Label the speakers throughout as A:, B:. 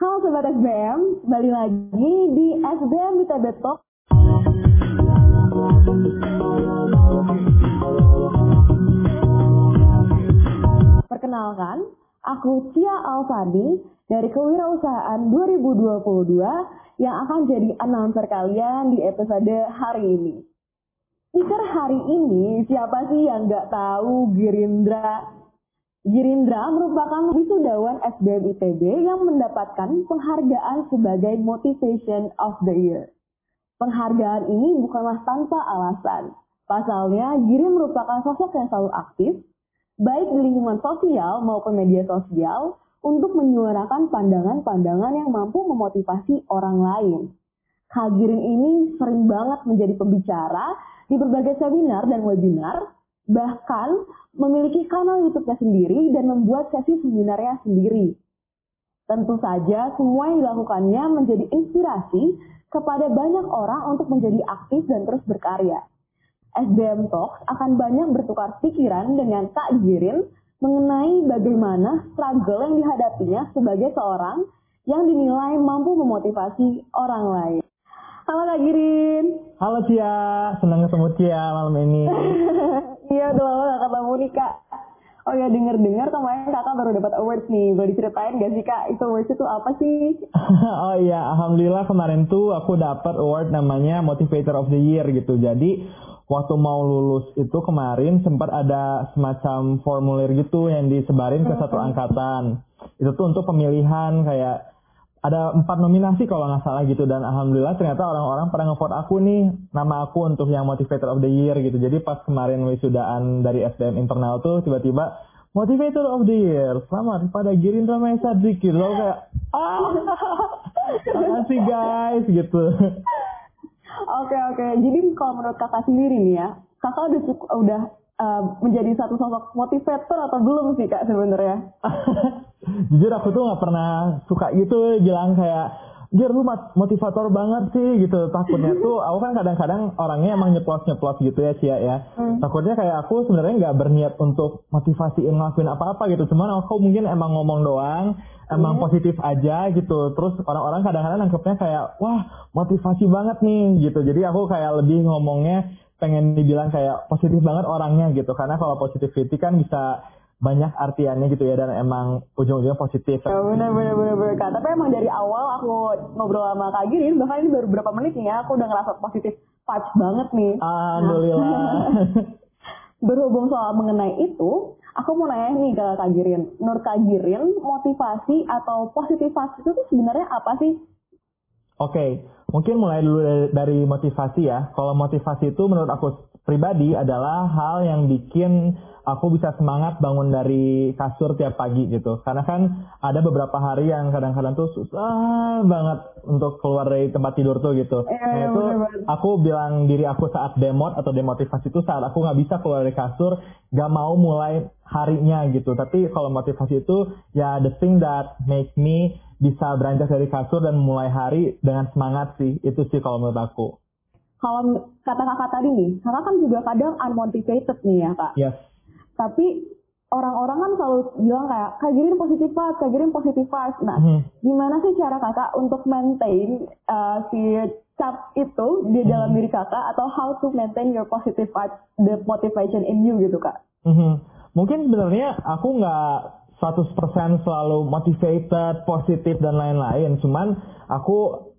A: Halo Sobat SBM, kembali lagi di SBM ITB Talk. Perkenalkan, aku Tia Alfadi dari Kewirausahaan 2022 yang akan jadi announcer kalian di episode hari ini. Speaker hari ini siapa sih yang nggak tahu Girindra? Girindra merupakan wisudawan SBM ITB yang mendapatkan penghargaan sebagai Motivation of the Year. Penghargaan ini bukanlah tanpa alasan. Pasalnya, Giri merupakan sosok yang selalu aktif, baik di lingkungan sosial maupun media sosial, untuk menyuarakan pandangan-pandangan yang mampu memotivasi orang lain. Kak Giring ini sering banget menjadi pembicara di berbagai seminar dan webinar, bahkan memiliki kanal YouTube-nya sendiri dan membuat sesi seminarnya sendiri. Tentu saja semua yang dilakukannya menjadi inspirasi kepada banyak orang untuk menjadi aktif dan terus berkarya. SBM Talks akan banyak bertukar pikiran dengan Kak Girin mengenai bagaimana struggle yang dihadapinya sebagai seorang yang dinilai mampu memotivasi orang lain. Halo Kak Girin.
B: Halo Cia, senang ketemu Cia malam ini.
A: iya, udah lama gak ketemu nih Kak. Oh ya denger-dengar kemarin kakak baru dapat awards nih, boleh diceritain gak sih kak itu awards itu apa sih?
B: oh iya, alhamdulillah kemarin tuh aku dapat award namanya Motivator of the Year gitu. Jadi waktu mau lulus itu kemarin sempat ada semacam formulir gitu yang disebarin ke satu angkatan. Itu tuh untuk pemilihan kayak ada empat nominasi kalau nggak salah gitu dan alhamdulillah ternyata orang-orang pada nge-vote aku nih nama aku untuk yang motivator of the year gitu. Jadi pas kemarin wisudaan dari SDM internal tuh tiba-tiba motivator of the year selamat pada Girindra Maesa gitu Lalu kayak ah makasih guys gitu.
A: Oke oke. Jadi kalau menurut kakak sendiri nih ya, kakak udah cukup udah uh, menjadi satu sosok motivator atau belum sih kak sebenarnya?
B: Jujur aku tuh nggak pernah suka gitu bilang kayak Jir lu motivator banget sih gitu takutnya tuh aku kan kadang-kadang orangnya emang nyeplos-nyeplos gitu ya Cia ya hmm. takutnya kayak aku sebenarnya nggak berniat untuk motivasiin ngelakuin apa-apa gitu cuman aku mungkin emang ngomong doang emang hmm. positif aja gitu terus orang-orang kadang-kadang nangkepnya kayak wah motivasi banget nih gitu jadi aku kayak lebih ngomongnya pengen dibilang kayak positif banget orangnya gitu karena kalau positivity kan bisa banyak artiannya gitu ya dan emang ujung-ujungnya positif.
A: Ya, bener bener bener bener kak. Tapi emang dari awal aku ngobrol sama kak Gini bahkan ini baru berapa menit nih ya aku udah ngerasa positif vibes banget nih.
B: Alhamdulillah.
A: Berhubung soal mengenai itu, aku mau nanya nih ke Kak Girin. Menurut Kak Girin, motivasi atau positif vibes itu tuh sebenarnya apa sih?
B: Oke, okay. mungkin mulai dulu dari, motivasi ya. Kalau motivasi itu menurut aku pribadi adalah hal yang bikin aku bisa semangat bangun dari kasur tiap pagi gitu. Karena kan ada beberapa hari yang kadang-kadang tuh susah banget untuk keluar dari tempat tidur tuh gitu.
A: Iya, nah
B: itu aku bilang diri aku saat demot atau demotivasi itu saat aku nggak bisa keluar dari kasur, gak mau mulai harinya gitu. Tapi kalau motivasi itu ya the thing that make me bisa beranjak dari kasur dan mulai hari dengan semangat sih. Itu sih kalau menurut aku.
A: Kalau kata kakak tadi nih, kakak kan juga kadang unmotivated nih ya kak.
B: Yes
A: tapi orang-orang kan selalu bilang kayak kak Girin positif vibes, kak Girin positif vibes. Nah, hmm. gimana sih cara kakak untuk maintain uh, si cap itu di hmm. dalam diri kakak atau how to maintain your positive vibes, the motivation in you gitu kak?
B: Hmm. Mungkin sebenarnya aku nggak 100% selalu motivated, positif dan lain-lain. Cuman aku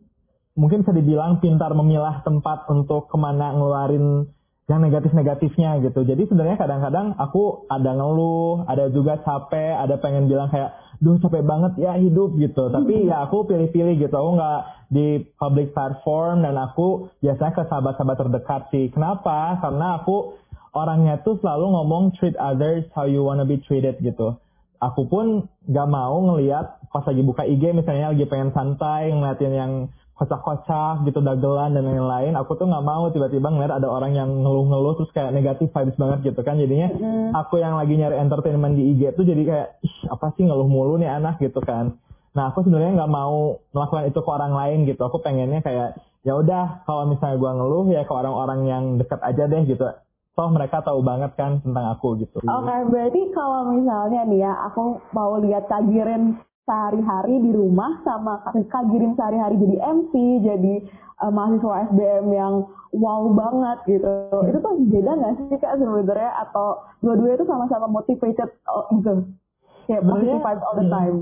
B: mungkin bisa dibilang pintar memilah tempat untuk ke mana ngeluarin yang negatif-negatifnya gitu. Jadi sebenarnya kadang-kadang aku ada ngeluh, ada juga capek, ada pengen bilang kayak, duh capek banget ya hidup gitu. Tapi ya aku pilih-pilih gitu. Aku nggak di public platform dan aku biasanya ke sahabat-sahabat terdekat sih. Kenapa? Karena aku orangnya tuh selalu ngomong treat others how you wanna be treated gitu. Aku pun gak mau ngeliat pas lagi buka IG misalnya lagi pengen santai ngeliatin yang kocak-kocak gitu dagelan dan lain-lain. Aku tuh nggak mau tiba-tiba ngeliat ada orang yang ngeluh-ngeluh terus kayak negatif vibes banget gitu kan. Jadinya mm. aku yang lagi nyari entertainment di IG tuh jadi kayak ih apa sih ngeluh mulu nih anak? gitu kan. Nah aku sebenarnya nggak mau melakukan itu ke orang lain gitu. Aku pengennya kayak ya udah kalau misalnya gua ngeluh ya ke orang-orang yang dekat aja deh gitu toh mereka tahu banget kan tentang aku gitu.
A: Oke, okay, berarti kalau misalnya nih ya, aku mau lihat kajirin sehari-hari di rumah sama Kak Giring sehari-hari jadi MC, jadi uh, mahasiswa SBM yang wow banget gitu. Itu tuh beda nggak sih Kak sebenarnya atau dua-duanya itu sama-sama motivated oh, gitu? Kayak motivated all the time.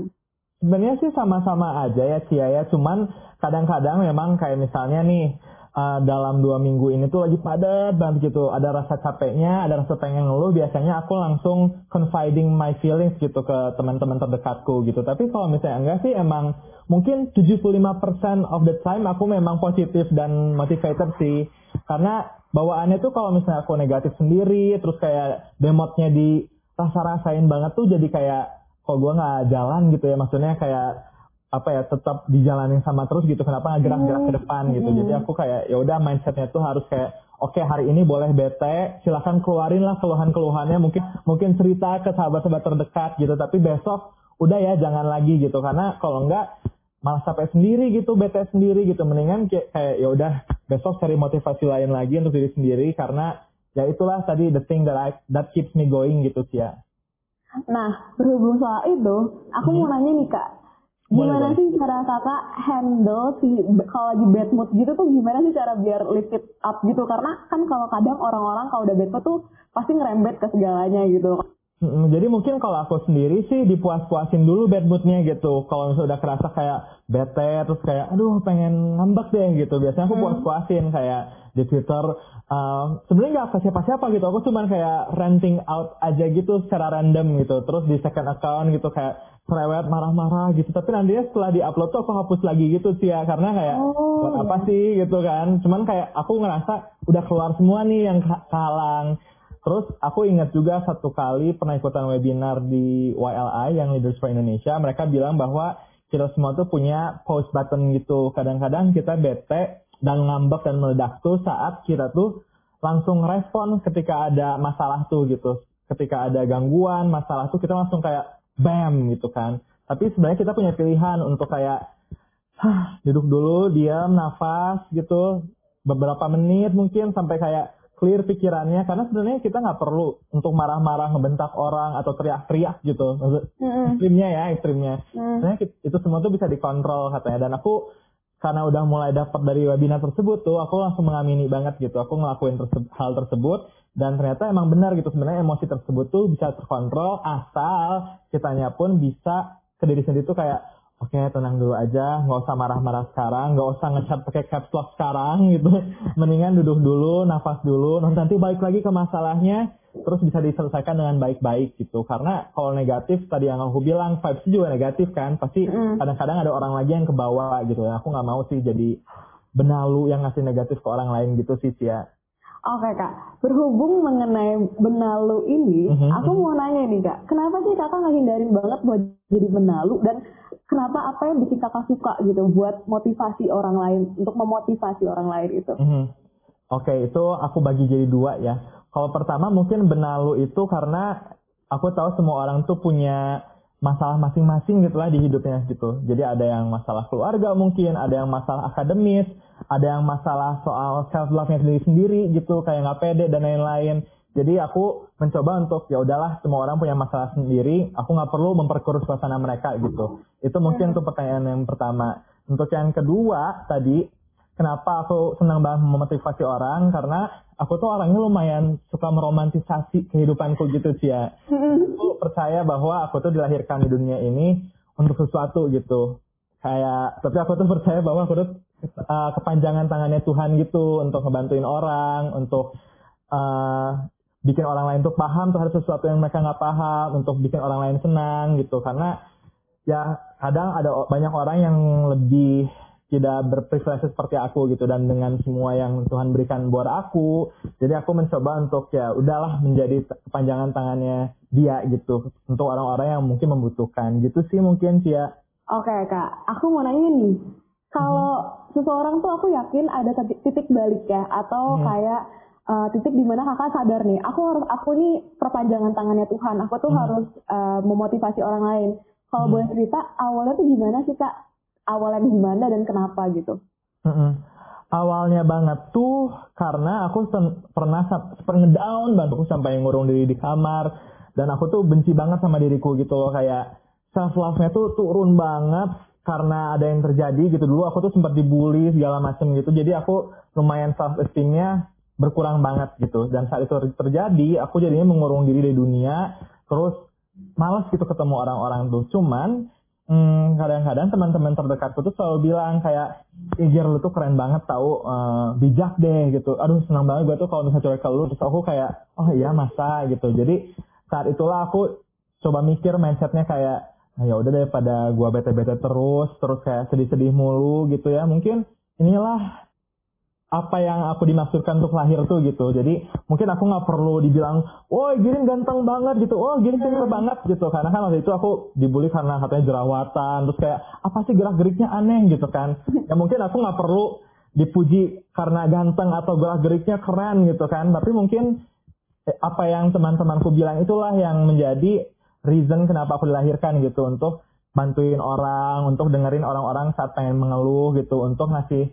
B: Sebenarnya sih sama-sama aja ya Cia ya, cuman kadang-kadang memang kayak misalnya nih uh, dalam dua minggu ini tuh lagi padat banget gitu. Ada rasa capeknya, ada rasa pengen ngeluh. Biasanya aku langsung confiding my feelings gitu ke teman-teman terdekatku gitu. Tapi kalau misalnya enggak sih emang mungkin 75% of the time aku memang positif dan motivated sih. Karena bawaannya tuh kalau misalnya aku negatif sendiri, terus kayak demotnya di rasa-rasain banget tuh jadi kayak kok gue nggak jalan gitu ya maksudnya kayak apa ya tetap dijalanin sama terus gitu. Kenapa nggak gerak-gerak ke depan gitu.
A: Hmm.
B: jadi aku kayak ya udah mindsetnya tuh harus kayak oke hari ini boleh bete silahkan keluarin lah keluhan-keluhannya. Mungkin mungkin cerita ke sahabat-sahabat terdekat gitu. Tapi besok udah ya jangan lagi gitu. Karena kalau enggak malah capek sendiri gitu bete sendiri gitu. Mendingan kayak, kayak ya udah besok cari motivasi lain lagi untuk diri sendiri. Karena ya itulah tadi the thing that I, that keeps me going gitu sih ya
A: Nah, berhubung soal itu, aku mau nanya nih kak,
B: Boleh,
A: gimana
B: boleh.
A: sih cara kakak handle si kalau lagi bad mood gitu tuh gimana sih cara biar lift it up gitu? Karena kan kalau kadang orang-orang kalau udah bad mood tuh pasti ngerembet ke segalanya gitu.
B: Mm, Jadi mungkin kalau aku sendiri sih dipuas-puasin dulu bad moodnya gitu. Kalau misalnya udah kerasa kayak bete terus kayak aduh pengen ngambek deh gitu. Biasanya aku puas-puasin kayak di Twitter. um, Sebenarnya nggak ke siapa-siapa gitu. Aku cuman kayak ranting out aja gitu secara random gitu. Terus di second account gitu kayak cerewet marah-marah gitu. Tapi nantinya setelah di-upload tuh aku hapus lagi gitu sih ya. Karena kayak
A: Oh,
B: buat apa sih gitu kan. Cuman kayak aku ngerasa udah keluar semua nih yang ka- kalang. Terus aku ingat juga satu kali pernah ikutan webinar di YLI yang Leaders for Indonesia. Mereka bilang bahwa kita semua tuh punya pause button gitu. Kadang-kadang kita bete dan ngambek dan meledak tuh saat kita tuh langsung respon ketika ada masalah tuh gitu. Ketika ada gangguan, masalah tuh kita langsung kayak bam gitu kan. Tapi sebenarnya kita punya pilihan untuk kayak duduk dulu, diam, nafas gitu, beberapa menit mungkin sampai kayak clear pikirannya. Karena sebenarnya kita nggak perlu untuk marah-marah, ngebentak orang atau teriak-teriak gitu. Maksud,
A: Mm-mm.
B: ekstrimnya ya, ekstrimnya.
A: Mm.
B: Sebenarnya itu semua tuh bisa dikontrol katanya. Dan aku karena udah mulai dapat dari webinar tersebut tuh, aku langsung mengamini banget gitu. Aku ngelakuin terse- hal tersebut dan ternyata emang benar gitu. Sebenarnya emosi tersebut tuh bisa terkontrol asal kitanya pun bisa ke diri sendiri tuh kayak oke tenang dulu aja, nggak usah marah-marah sekarang, nggak usah ngechat pakai caps lock sekarang gitu. Mendingan duduk dulu, nafas dulu, nanti balik lagi ke masalahnya, terus bisa diselesaikan dengan baik-baik gitu. Karena kalau negatif tadi yang aku bilang vibes juga negatif kan, pasti
A: Mm.
B: kadang-kadang ada orang lagi yang kebawa gitu. Aku nggak mau sih jadi benalu yang ngasih negatif ke orang lain gitu sih Cia.
A: Oke kak, berhubung mengenai benalu ini,
B: Mhm,
A: aku mau nanya nih kak, kenapa sih kakak ngehindarin banget buat jadi benalu dan kenapa apa yang bikin kakak suka gitu buat motivasi orang lain, untuk memotivasi orang lain itu?
B: Mhm. Oke, itu aku bagi jadi dua ya. Kalau pertama mungkin benalu itu karena aku tahu semua orang tuh punya masalah masing-masing gitu lah di hidupnya gitu. Jadi ada yang masalah keluarga mungkin, ada yang masalah akademis, ada yang masalah soal self love-nya sendiri-sendiri gitu, kayak nggak pede dan lain-lain. Jadi aku mencoba untuk ya udahlah semua orang punya masalah sendiri, aku nggak perlu memperkeruh suasana mereka gitu. Itu mungkin untuk pertanyaan yang pertama. Untuk yang kedua tadi kenapa aku senang banget memotivasi orang karena aku tuh orangnya lumayan suka meromantisasi kehidupanku gitu sih ya. Aku percaya bahwa aku tuh dilahirkan di dunia ini untuk sesuatu gitu. Kayak tapi aku tuh percaya bahwa aku tuh uh, kepanjangan tangannya Tuhan gitu untuk ngebantuin orang, untuk uh, bikin orang lain tuh paham terhadap sesuatu yang mereka nggak paham, untuk bikin orang lain senang gitu. Karena ya kadang ada banyak orang yang lebih tidak berprivilege seperti aku gitu dan dengan semua yang Tuhan berikan buat aku jadi aku mencoba untuk ya udahlah menjadi kepanjangan tangannya dia gitu untuk orang-orang yang mungkin membutuhkan gitu sih mungkin sih ya
A: Oke kak, aku mau nanya nih, kalau seseorang tuh aku yakin ada titik, titik balik ya, atau
B: Hmm.
A: kayak uh, titik di mana kakak sadar nih, aku harus aku nih perpanjangan tangannya Tuhan, aku tuh
B: Hmm.
A: harus uh, memotivasi orang lain. Kalau
B: Hmm.
A: boleh cerita, awalnya tuh gimana sih kak? Awalnya gimana dan kenapa gitu?
B: Mm-mm. Awalnya banget tuh karena aku pernah pernah down banget aku sampai ngurung diri di kamar dan aku tuh benci banget sama diriku gitu loh kayak self love-nya tuh turun banget karena ada yang terjadi gitu dulu aku tuh sempat dibully segala macem gitu jadi aku lumayan self esteemnya berkurang banget gitu. Dan saat itu terjadi aku jadinya mengurung diri dari dunia terus males gitu ketemu orang-orang tuh. Cuman hmm, kadang-kadang teman-teman terdekatku tuh selalu bilang kayak Igir lu tuh keren banget tahu uh, bijak deh gitu. Aduh senang banget gue tuh kalau misalnya cewek ke lu. Terus aku kayak oh iya masa gitu. Jadi saat itulah aku coba mikir mindsetnya kayak nah, ya udah daripada gua bete-bete terus terus kayak sedih-sedih mulu gitu ya. Mungkin inilah apa yang aku dimaksudkan untuk lahir tuh gitu. Jadi mungkin aku nggak perlu dibilang oh gini ganteng banget gitu. Oh gini pinter banget gitu. Karena kan waktu itu aku dibully karena katanya jerawatan. Terus kayak apa sih gerak geriknya aneh gitu kan. Ya mungkin aku nggak perlu dipuji karena ganteng atau gerak geriknya keren gitu kan. Tapi mungkin eh, apa yang teman-temanku bilang itulah yang menjadi reason kenapa aku dilahirkan gitu. Untuk bantuin orang, untuk dengerin orang-orang saat pengen mengeluh gitu, untuk ngasih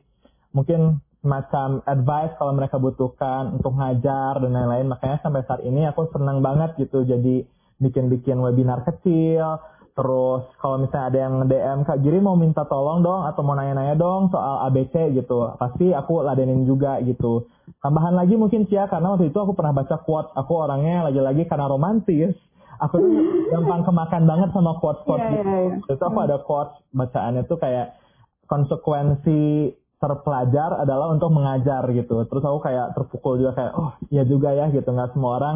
B: mungkin semacam advice kalau mereka butuhkan untuk ngajar dan lain-lain. Makanya sampai saat ini aku senang banget gitu jadi bikin-bikin webinar kecil. Terus kalau misalnya ada yang DM Kak Giri mau minta tolong dong atau mau nanya-nanya dong soal ABC gitu. Pasti aku ladenin juga gitu. Tambahan lagi mungkin sih ya karena waktu itu aku pernah baca quote. Aku orangnya lagi-lagi karena romantis aku tuh gampang kemakan banget sama quotes-quotes yeah, gitu. Yeah, yeah. Itu aku ada quotes bacaannya tuh kayak konsekuensi terpelajar adalah untuk mengajar gitu. Terus aku kayak terpukul juga kayak oh iya juga ya gitu nggak semua orang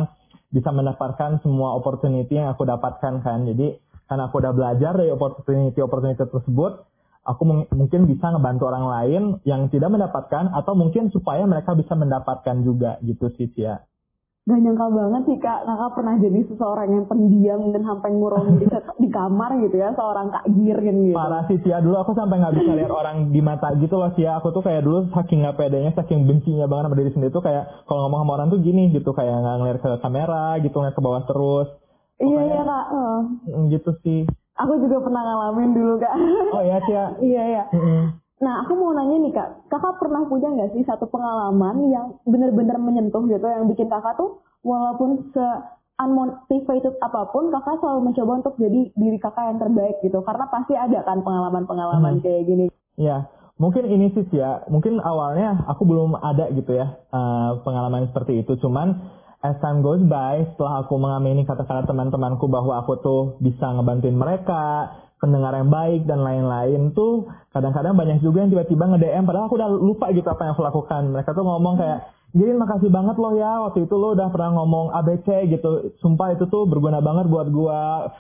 B: bisa mendapatkan semua opportunity yang aku dapatkan kan. Jadi karena aku udah belajar dari opportunity opportunity tersebut, aku mungkin bisa ngebantu orang lain yang tidak mendapatkan atau mungkin supaya mereka bisa mendapatkan juga gitu sih ya.
A: Gak nyangka banget sih kak, kakak pernah jadi seseorang yang pendiam dan sampai ngurung di, di kamar gitu ya, seorang kak girin gitu.
B: Parah sih Cia, dulu aku sampai nggak bisa lihat orang di mata gitu loh Cia. Aku tuh kayak dulu saking nggak pedenya, saking bencinya banget sama diri sendiri tuh kayak kalau ngomong sama orang tuh gini gitu, kayak nggak ngeliat ke kamera gitu, ngeliat ke bawah terus.
A: Iya iya kak. Uh.
B: Gitu sih.
A: Aku juga pernah ngalamin dulu kak.
B: Oh iya Cia.
A: iya iya. Mm -hmm. Nah, aku mau nanya nih kak, kakak pernah punya nggak sih satu pengalaman yang benar-benar menyentuh gitu, yang bikin kakak tuh walaupun se unmotivated apa pun, kakak selalu mencoba untuk jadi diri kakak yang terbaik gitu, karena pasti ada kan pengalaman-pengalaman hmm. kayak gini.
B: Iya, mungkin ini sih ya, mungkin awalnya aku belum ada gitu ya uh, pengalaman seperti itu, cuman as time goes by, setelah aku mengamini kata-kata teman-temanku bahwa aku tuh bisa ngebantuin mereka, pendengar yang baik dan lain-lain tuh kadang-kadang banyak juga yang tiba-tiba nge-DM padahal aku udah lupa gitu apa yang aku lakukan. Mereka tuh ngomong kayak, jadi makasih banget loh ya waktu itu lo udah pernah ngomong ABC gitu. Sumpah itu tuh berguna banget buat gua.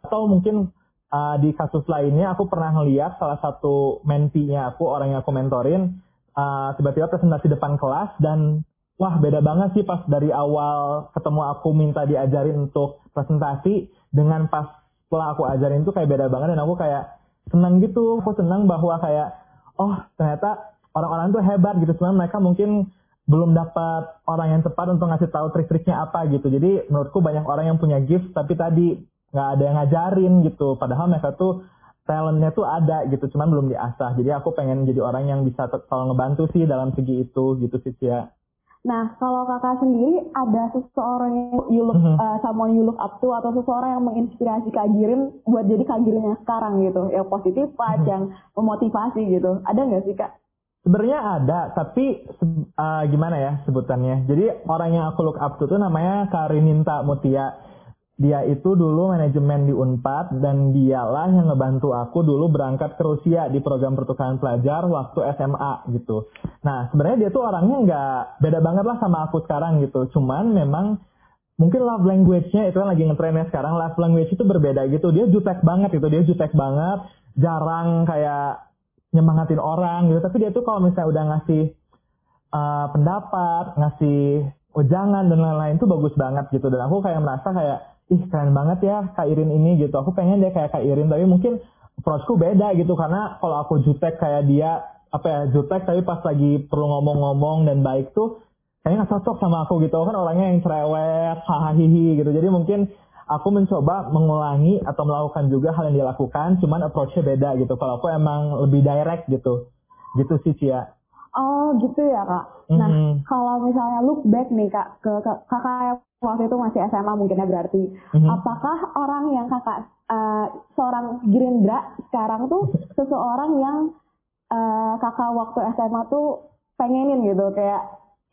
B: Atau mungkin uh, di kasus lainnya aku pernah ngeliat salah satu mentinya aku, orang yang aku mentorin, uh, tiba-tiba presentasi depan kelas dan wah beda banget sih pas dari awal ketemu aku minta diajarin untuk presentasi dengan pas setelah aku ajarin tuh kayak beda banget dan aku kayak senang gitu. Aku senang bahwa kayak oh ternyata orang-orang tuh hebat gitu. Cuman mereka mungkin belum dapat orang yang tepat untuk ngasih tahu trik-triknya apa gitu. Jadi menurutku banyak orang yang punya gift tapi tadi nggak ada yang ngajarin gitu. Padahal mereka tuh talentnya tuh ada gitu cuman belum diasah. Jadi aku pengen jadi orang yang bisa selalu ngebantu sih dalam segi itu gitu sih ya
A: Nah, kalau kakak sendiri ada seseorang yang you look, mm -hmm. uh, someone you look up to atau seseorang yang menginspirasi Kak Girin buat jadi Kak Girin yang sekarang gitu, yang positif, mm -hmm. yang memotivasi gitu. Ada nggak sih Kak?
B: Sebenarnya ada, tapi uh, gimana ya sebutannya? Jadi orang yang aku look up to tuh namanya Karininta Mutia dia itu dulu manajemen di Unpad dan dialah yang ngebantu aku dulu berangkat ke Rusia di program pertukaran pelajar waktu SMA gitu. Nah sebenarnya dia tuh orangnya nggak beda banget lah sama aku sekarang gitu. Cuman memang mungkin love language-nya itu kan lagi ngetrennya sekarang love language itu berbeda gitu. Dia jutek banget gitu, dia jutek banget, jarang kayak nyemangatin orang gitu. Tapi dia tuh kalau misalnya udah ngasih uh, pendapat, ngasih ujangan dan lain-lain tuh bagus banget gitu. Dan aku kayak merasa kayak ih keren banget ya Kak Irin ini gitu. Aku pengen dia kayak Kak Irin, tapi mungkin approachku beda gitu. Karena kalau aku jutek kayak dia apa ya jutek tapi pas lagi perlu ngomong-ngomong dan baik tuh kayaknya gak cocok sama aku gitu. Kan orangnya yang cerewet hahaha gitu. Jadi mungkin aku mencoba mengulangi atau melakukan juga hal yang dia lakukan cuman approachnya beda gitu. Kalau aku emang lebih direct gitu. Gitu sih Cia
A: Oh gitu ya kak. Nah mm -hmm. kalau misalnya look back nih kak ke, ke kakak waktu itu masih SMA mungkin ya berarti. Mm-hmm. Apakah orang yang kakak uh, seorang Gerindra sekarang tuh seseorang yang uh, kakak waktu SMA tuh pengenin gitu kayak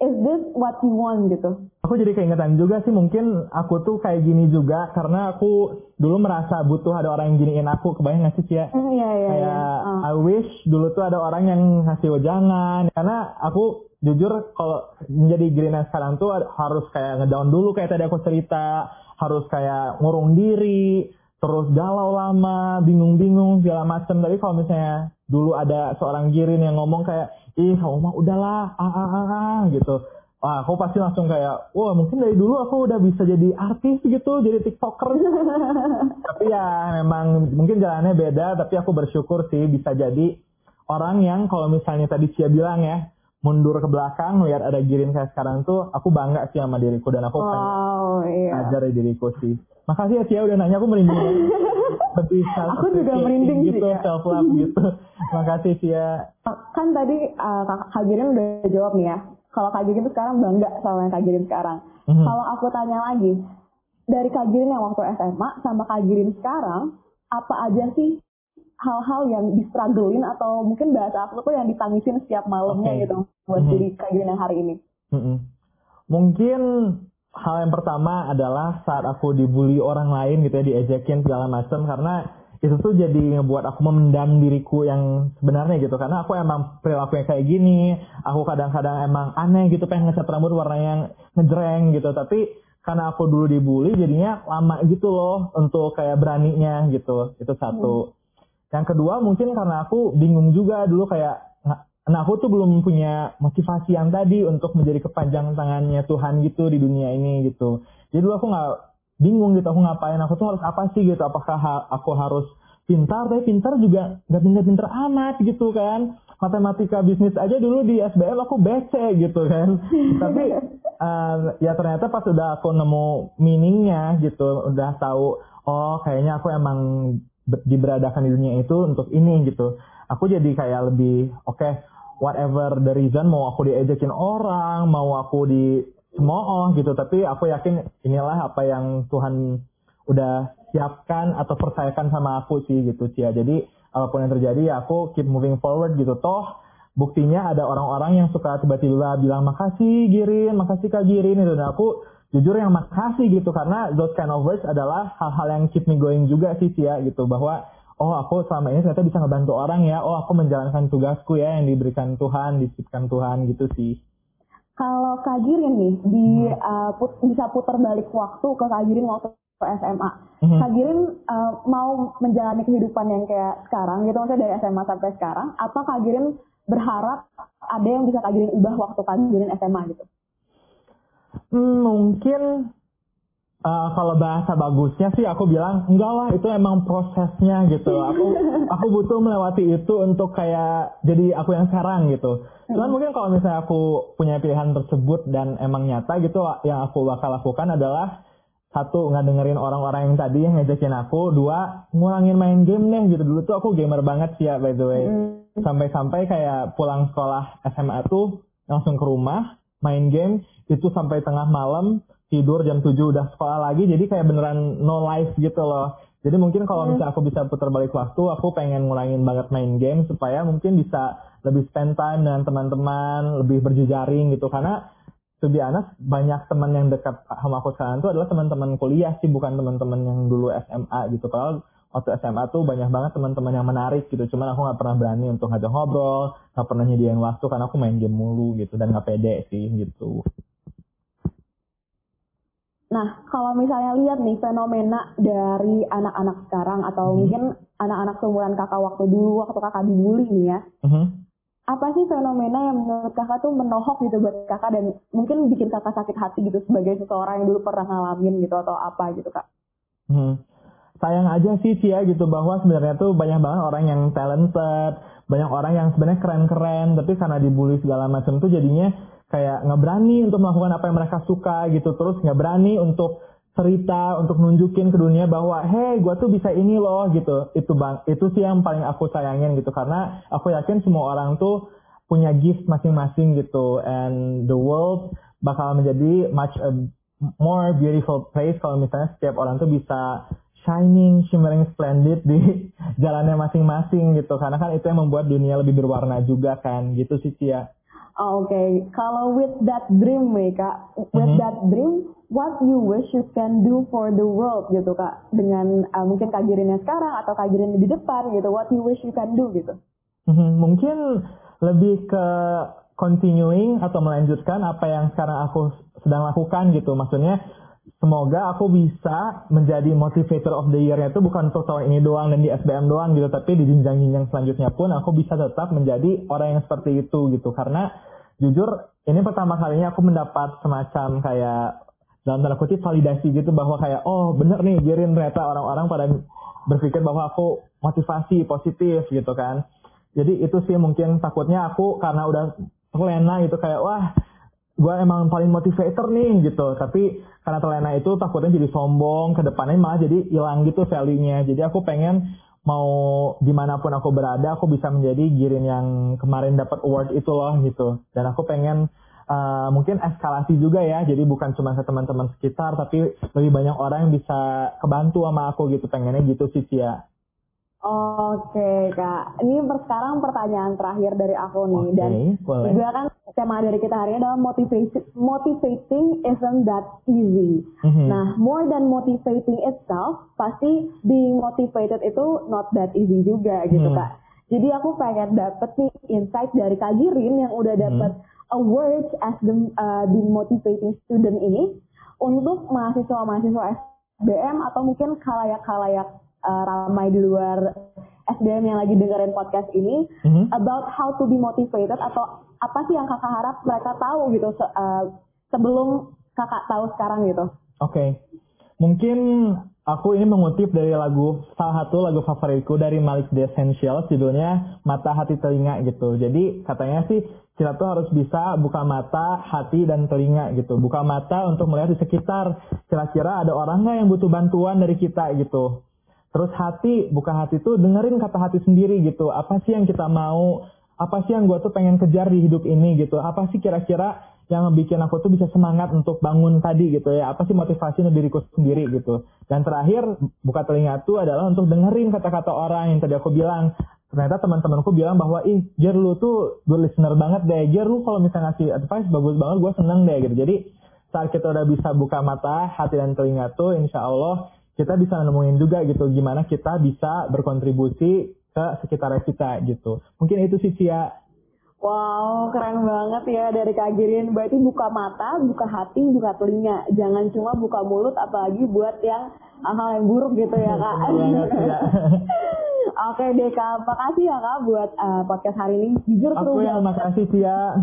A: is this what you want gitu?
B: Aku jadi keingetan juga sih mungkin aku tuh kayak gini juga karena aku dulu merasa butuh ada orang yang giniin aku kebayang gak sih Cia?
A: Mm, iya iya.
B: Kayak
A: iya. Uh.
B: I wish dulu tuh ada orang yang ngasih wejangan karena aku jujur kalau menjadi Gerina sekarang tuh harus kayak ngedown dulu kayak tadi aku cerita harus kayak ngurung diri terus galau lama, bingung-bingung segala macam. Tapi kalau misalnya dulu ada seorang Girin yang ngomong kayak, ih kamu mah udahlah, ah, ah, ah, ah, gitu. Wah, aku pasti langsung kayak, wah mungkin dari dulu aku udah bisa jadi artis gitu, jadi tiktoker. tapi ya memang mungkin jalannya beda, tapi aku bersyukur sih bisa jadi orang yang kalau misalnya tadi Cia bilang ya, mundur ke belakang lihat ada Girin kayak sekarang tuh aku bangga sih sama diriku dan aku
A: wow, iya.
B: ajar diriku sih makasih ya Cia udah nanya aku merinding
A: lebih aku juga merinding
B: gitu
A: ya.
B: self love gitu makasih Cia
A: kan tadi uh, Kak Girin udah jawab nih ya kalau Kak Girin tuh sekarang bangga sama yang Kak Girin sekarang mm-hmm. kalau aku tanya lagi dari Kak Girin yang waktu SMA sama Kak Girin sekarang apa aja sih hal-hal yang distrugglin atau mungkin bahasa aku tuh yang ditangisin setiap malamnya okay. gitu buat mm -hmm. jadi kajian yang hari ini?
B: Mm -hmm. Mungkin hal yang pertama adalah saat aku dibully orang lain gitu ya diejekin segala macam karena itu tuh jadi ngebuat aku memendam diriku yang sebenarnya gitu karena aku emang perilaku yang kayak gini aku kadang-kadang emang aneh gitu pengen ngecat rambut warna yang ngejreng gitu tapi karena aku dulu dibully jadinya lama gitu loh untuk kayak beraninya gitu itu satu hmm yang kedua mungkin karena aku bingung juga dulu kayak nah aku tuh belum punya motivasi yang tadi untuk menjadi kepanjang tangannya Tuhan gitu di dunia ini gitu. Jadi dulu aku nggak bingung gitu aku ngapain aku tuh harus apa sih gitu apakah ha aku harus pintar? Tapi pintar juga nggak pintar-pintar amat gitu kan. Matematika bisnis aja dulu di SBM aku BC gitu kan. Tapi uh, ya ternyata pas udah aku nemu meaningnya gitu udah tahu oh kayaknya aku emang diberadakan di dunia itu untuk ini gitu. Aku jadi kayak lebih oke okay, whatever the reason mau aku diejekin orang, mau aku di semua gitu, tapi aku yakin inilah apa yang Tuhan udah siapkan atau percayakan sama aku sih gitu Cia. Jadi apa pun yang terjadi ya aku keep moving forward gitu. Toh buktinya ada orang-orang yang suka tiba-tiba bilang makasih Girin, makasih Kak Girin itu dan aku jujur yang makasih gitu karena those kind of words adalah hal-hal yang keep me going juga sih Cia gitu. Bahwa oh aku selama ini ternyata bisa ngebantu orang ya. Oh aku menjalankan tugasku ya yang diberikan Tuhan disipkan Tuhan gitu sih.
A: Kalau Kagirin nih di hmm. uh, put, bisa putar balik waktu ke Kagirin waktu SMA hmm. Kagirin uh, mau menjalani kehidupan yang kayak sekarang gitu maksudnya dari SMA sampai sekarang atau Kagirin berharap ada yang bisa Kagirin ubah waktu Kagirin SMA gitu
B: Hmm, mungkin uh, kalau bahasa bagusnya sih aku bilang enggak lah itu emang prosesnya gitu. Aku aku butuh melewati itu untuk kayak jadi aku yang sekarang gitu. Cuman mungkin kalau misalnya aku punya pilihan tersebut dan emang nyata gitu yang aku bakal lakukan adalah satu nggak dengerin orang-orang yang tadi yang ngejekin aku, dua ngurangin main game deh gitu. Dulu tuh aku gamer banget sih ya by the way. Sampai-sampai kayak pulang sekolah SMA tuh langsung ke rumah main game itu sampai tengah malam tidur jam 7 udah sekolah lagi jadi kayak beneran no life gitu loh. Jadi mungkin kalau hmm. misalnya aku bisa putar balik waktu aku pengen ngurangin banget main game supaya mungkin bisa lebih spend time dengan teman-teman lebih berjejaring gitu. Karena to be honest, banyak teman yang dekat sama aku sekarang itu adalah teman-teman kuliah sih bukan teman-teman yang dulu SMA gitu. Kalau waktu SMA tuh banyak banget teman-teman yang menarik gitu cuman aku nggak pernah berani untuk ngajak ngobrol nggak pernah nyediain waktu karena aku main game mulu gitu dan nggak pede sih gitu
A: Nah, kalau misalnya lihat nih fenomena dari anak-anak sekarang atau hmm. mungkin anak-anak seumuran kakak waktu dulu, waktu kakak dibully nih ya. Hmm. Apa sih fenomena yang menurut kakak tuh menohok gitu buat kakak dan mungkin bikin kakak sakit hati gitu sebagai seseorang yang dulu pernah ngalamin gitu atau apa gitu kak?
B: Hmm. Sayang aja sih Cia gitu bahwa sebenarnya tuh banyak banget orang yang talented, banyak orang yang sebenarnya keren-keren, tapi karena dibully segala macam tuh jadinya kayak nggak berani untuk melakukan apa yang mereka suka gitu. Terus nggak berani untuk cerita untuk nunjukin ke dunia bahwa hey gue tuh bisa ini loh gitu. Itu bang itu sih yang paling aku sayangin gitu. Karena aku yakin semua orang tuh punya gift masing-masing gitu. And the world bakal menjadi much a more beautiful place kalau misalnya setiap orang tuh bisa shining, shimmering, splendid di jalannya masing-masing gitu. Karena kan itu yang membuat dunia lebih berwarna juga kan, gitu sih Cia.
A: Oh, Oke, okay. kalau with that dream, Kak, with mm -hmm. that dream, what you wish you can do for the world gitu kak, dengan uh, mungkin Kak Girinnya sekarang atau Kak Girin di depan gitu, what you wish you can do gitu?
B: Mm -hmm. Mungkin lebih ke continuing atau melanjutkan apa yang sekarang aku sedang lakukan gitu. Maksudnya semoga aku bisa menjadi motivator of the year itu bukan untuk tahun ini doang dan di SBM doang gitu, tapi di jenjang-jenjang selanjutnya pun aku bisa tetap menjadi orang yang seperti itu gitu. Karena jujur ini pertama kalinya aku mendapat semacam kayak dalam tanda kutip validasi gitu bahwa kayak oh bener nih Girin ternyata orang-orang pada berpikir bahwa aku motivasi positif gitu kan. Jadi itu sih mungkin takutnya aku karena udah terlena gitu kayak wah gue emang paling motivator nih gitu. Tapi karena terlena itu takutnya jadi sombong ke depannya malah jadi hilang gitu value-nya. Jadi aku pengen mau di mana pun aku berada aku bisa menjadi Girin yang kemarin dapat award itu loh gitu. Dan aku pengen uh, mungkin eskalasi juga ya. Jadi bukan cuma ke teman-teman sekitar tapi lebih banyak orang yang bisa kebantu sama aku gitu. Pengennya gitu sih Cia
A: Oke kak, ini sekarang pertanyaan terakhir dari aku nih okay, dan boleh. juga kan tema dari kita hari ini adalah motivation, motivating isn't that easy. Mm-hmm. Nah, more than motivating itself, pasti being motivated itu not that easy juga gitu mm-hmm. kak. Jadi aku pengen dapet nih insight dari Kak Girin yang udah dapet mm-hmm. awards as the uh, the motivating student ini untuk mahasiswa-mahasiswa SBM atau mungkin kalayak-kalayak uh, ramai di luar SDM yang lagi dengerin podcast ini mm-hmm. about how to be motivated atau apa sih yang kakak harap mereka tahu gitu se uh, sebelum kakak tahu sekarang gitu.
B: Oke, okay. mungkin aku ini mengutip dari lagu salah satu lagu favoritku dari Malik The Essentials judulnya Mata Hati Telinga gitu. Jadi katanya sih kita tuh harus bisa buka mata, hati, dan telinga gitu. Buka mata untuk melihat di sekitar. Kira-kira ada orang nggak yang butuh bantuan dari kita gitu. Terus hati, buka hati tuh dengerin kata hati sendiri gitu. Apa sih yang kita mau? Apa sih yang gue tuh pengen kejar di hidup ini gitu? Apa sih kira-kira yang bikin aku tuh bisa semangat untuk bangun tadi gitu ya? Apa sih motivasi diriku sendiri gitu? Dan terakhir, buka telinga tuh adalah untuk dengerin kata-kata orang yang tadi aku bilang. Ternyata teman-temanku bilang bahwa, ih, Jer lu tuh good listener banget deh. Jer lu kalau misalnya ngasih advice bagus banget, gue seneng deh gitu. Jadi saat kita udah bisa buka mata, hati dan telinga tuh, insya Allah kita bisa nemuin juga gitu gimana kita bisa berkontribusi ke sekitar kita gitu. Mungkin itu sih Cia.
A: Wow, keren banget ya dari Kak Girin. Berarti buka mata, buka hati, buka telinga. Jangan cuma buka mulut apalagi buat yang hal-hal yang buruk gitu ya Kak. ya. Oke deh Kak, makasih ya Kak buat uh, podcast hari ini.
B: Jujur seru Aku yang makasih Cia.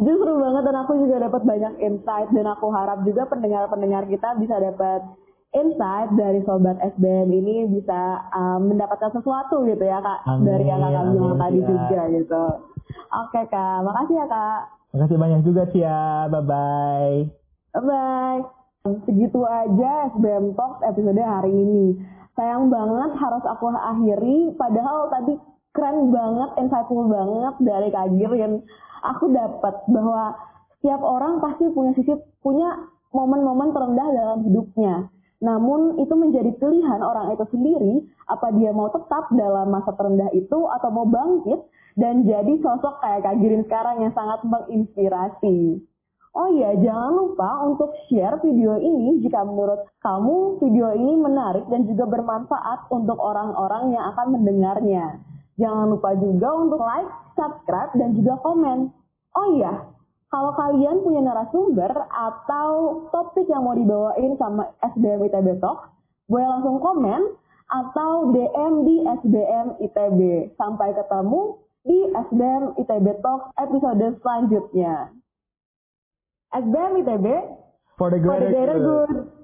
A: Jujur seru banget dan aku juga dapat banyak insight dan aku harap juga pendengar-pendengar kita bisa dapat insight dari sobat SBM ini bisa um, mendapatkan sesuatu gitu ya kak amin, dari yang kakak bilang tadi ya. juga gitu. Oke kak, makasih ya kak.
B: Makasih banyak juga Cia, bye bye.
A: Bye bye. Segitu aja SBM Talk episode hari ini. Sayang banget harus aku akhiri, padahal tadi keren banget, insightful banget dari Kak yang Aku dapat bahwa setiap orang pasti punya sisi punya momen-momen terendah dalam hidupnya namun itu menjadi pilihan orang itu sendiri apa dia mau tetap dalam masa terendah itu atau mau bangkit dan jadi sosok kayak Kak Girin sekarang yang sangat menginspirasi. Oh iya, jangan lupa untuk share video ini jika menurut kamu video ini menarik dan juga bermanfaat untuk orang-orang yang akan mendengarnya. Jangan lupa juga untuk like, subscribe, dan juga komen. Oh iya, kalau kalian punya narasumber atau topik yang mau dibawain sama SBM ITB Talk, boleh langsung komen atau DM di SBM ITB. Sampai ketemu di SBM ITB Talk episode selanjutnya. SBM ITB
B: for the greater, for the greater good. good.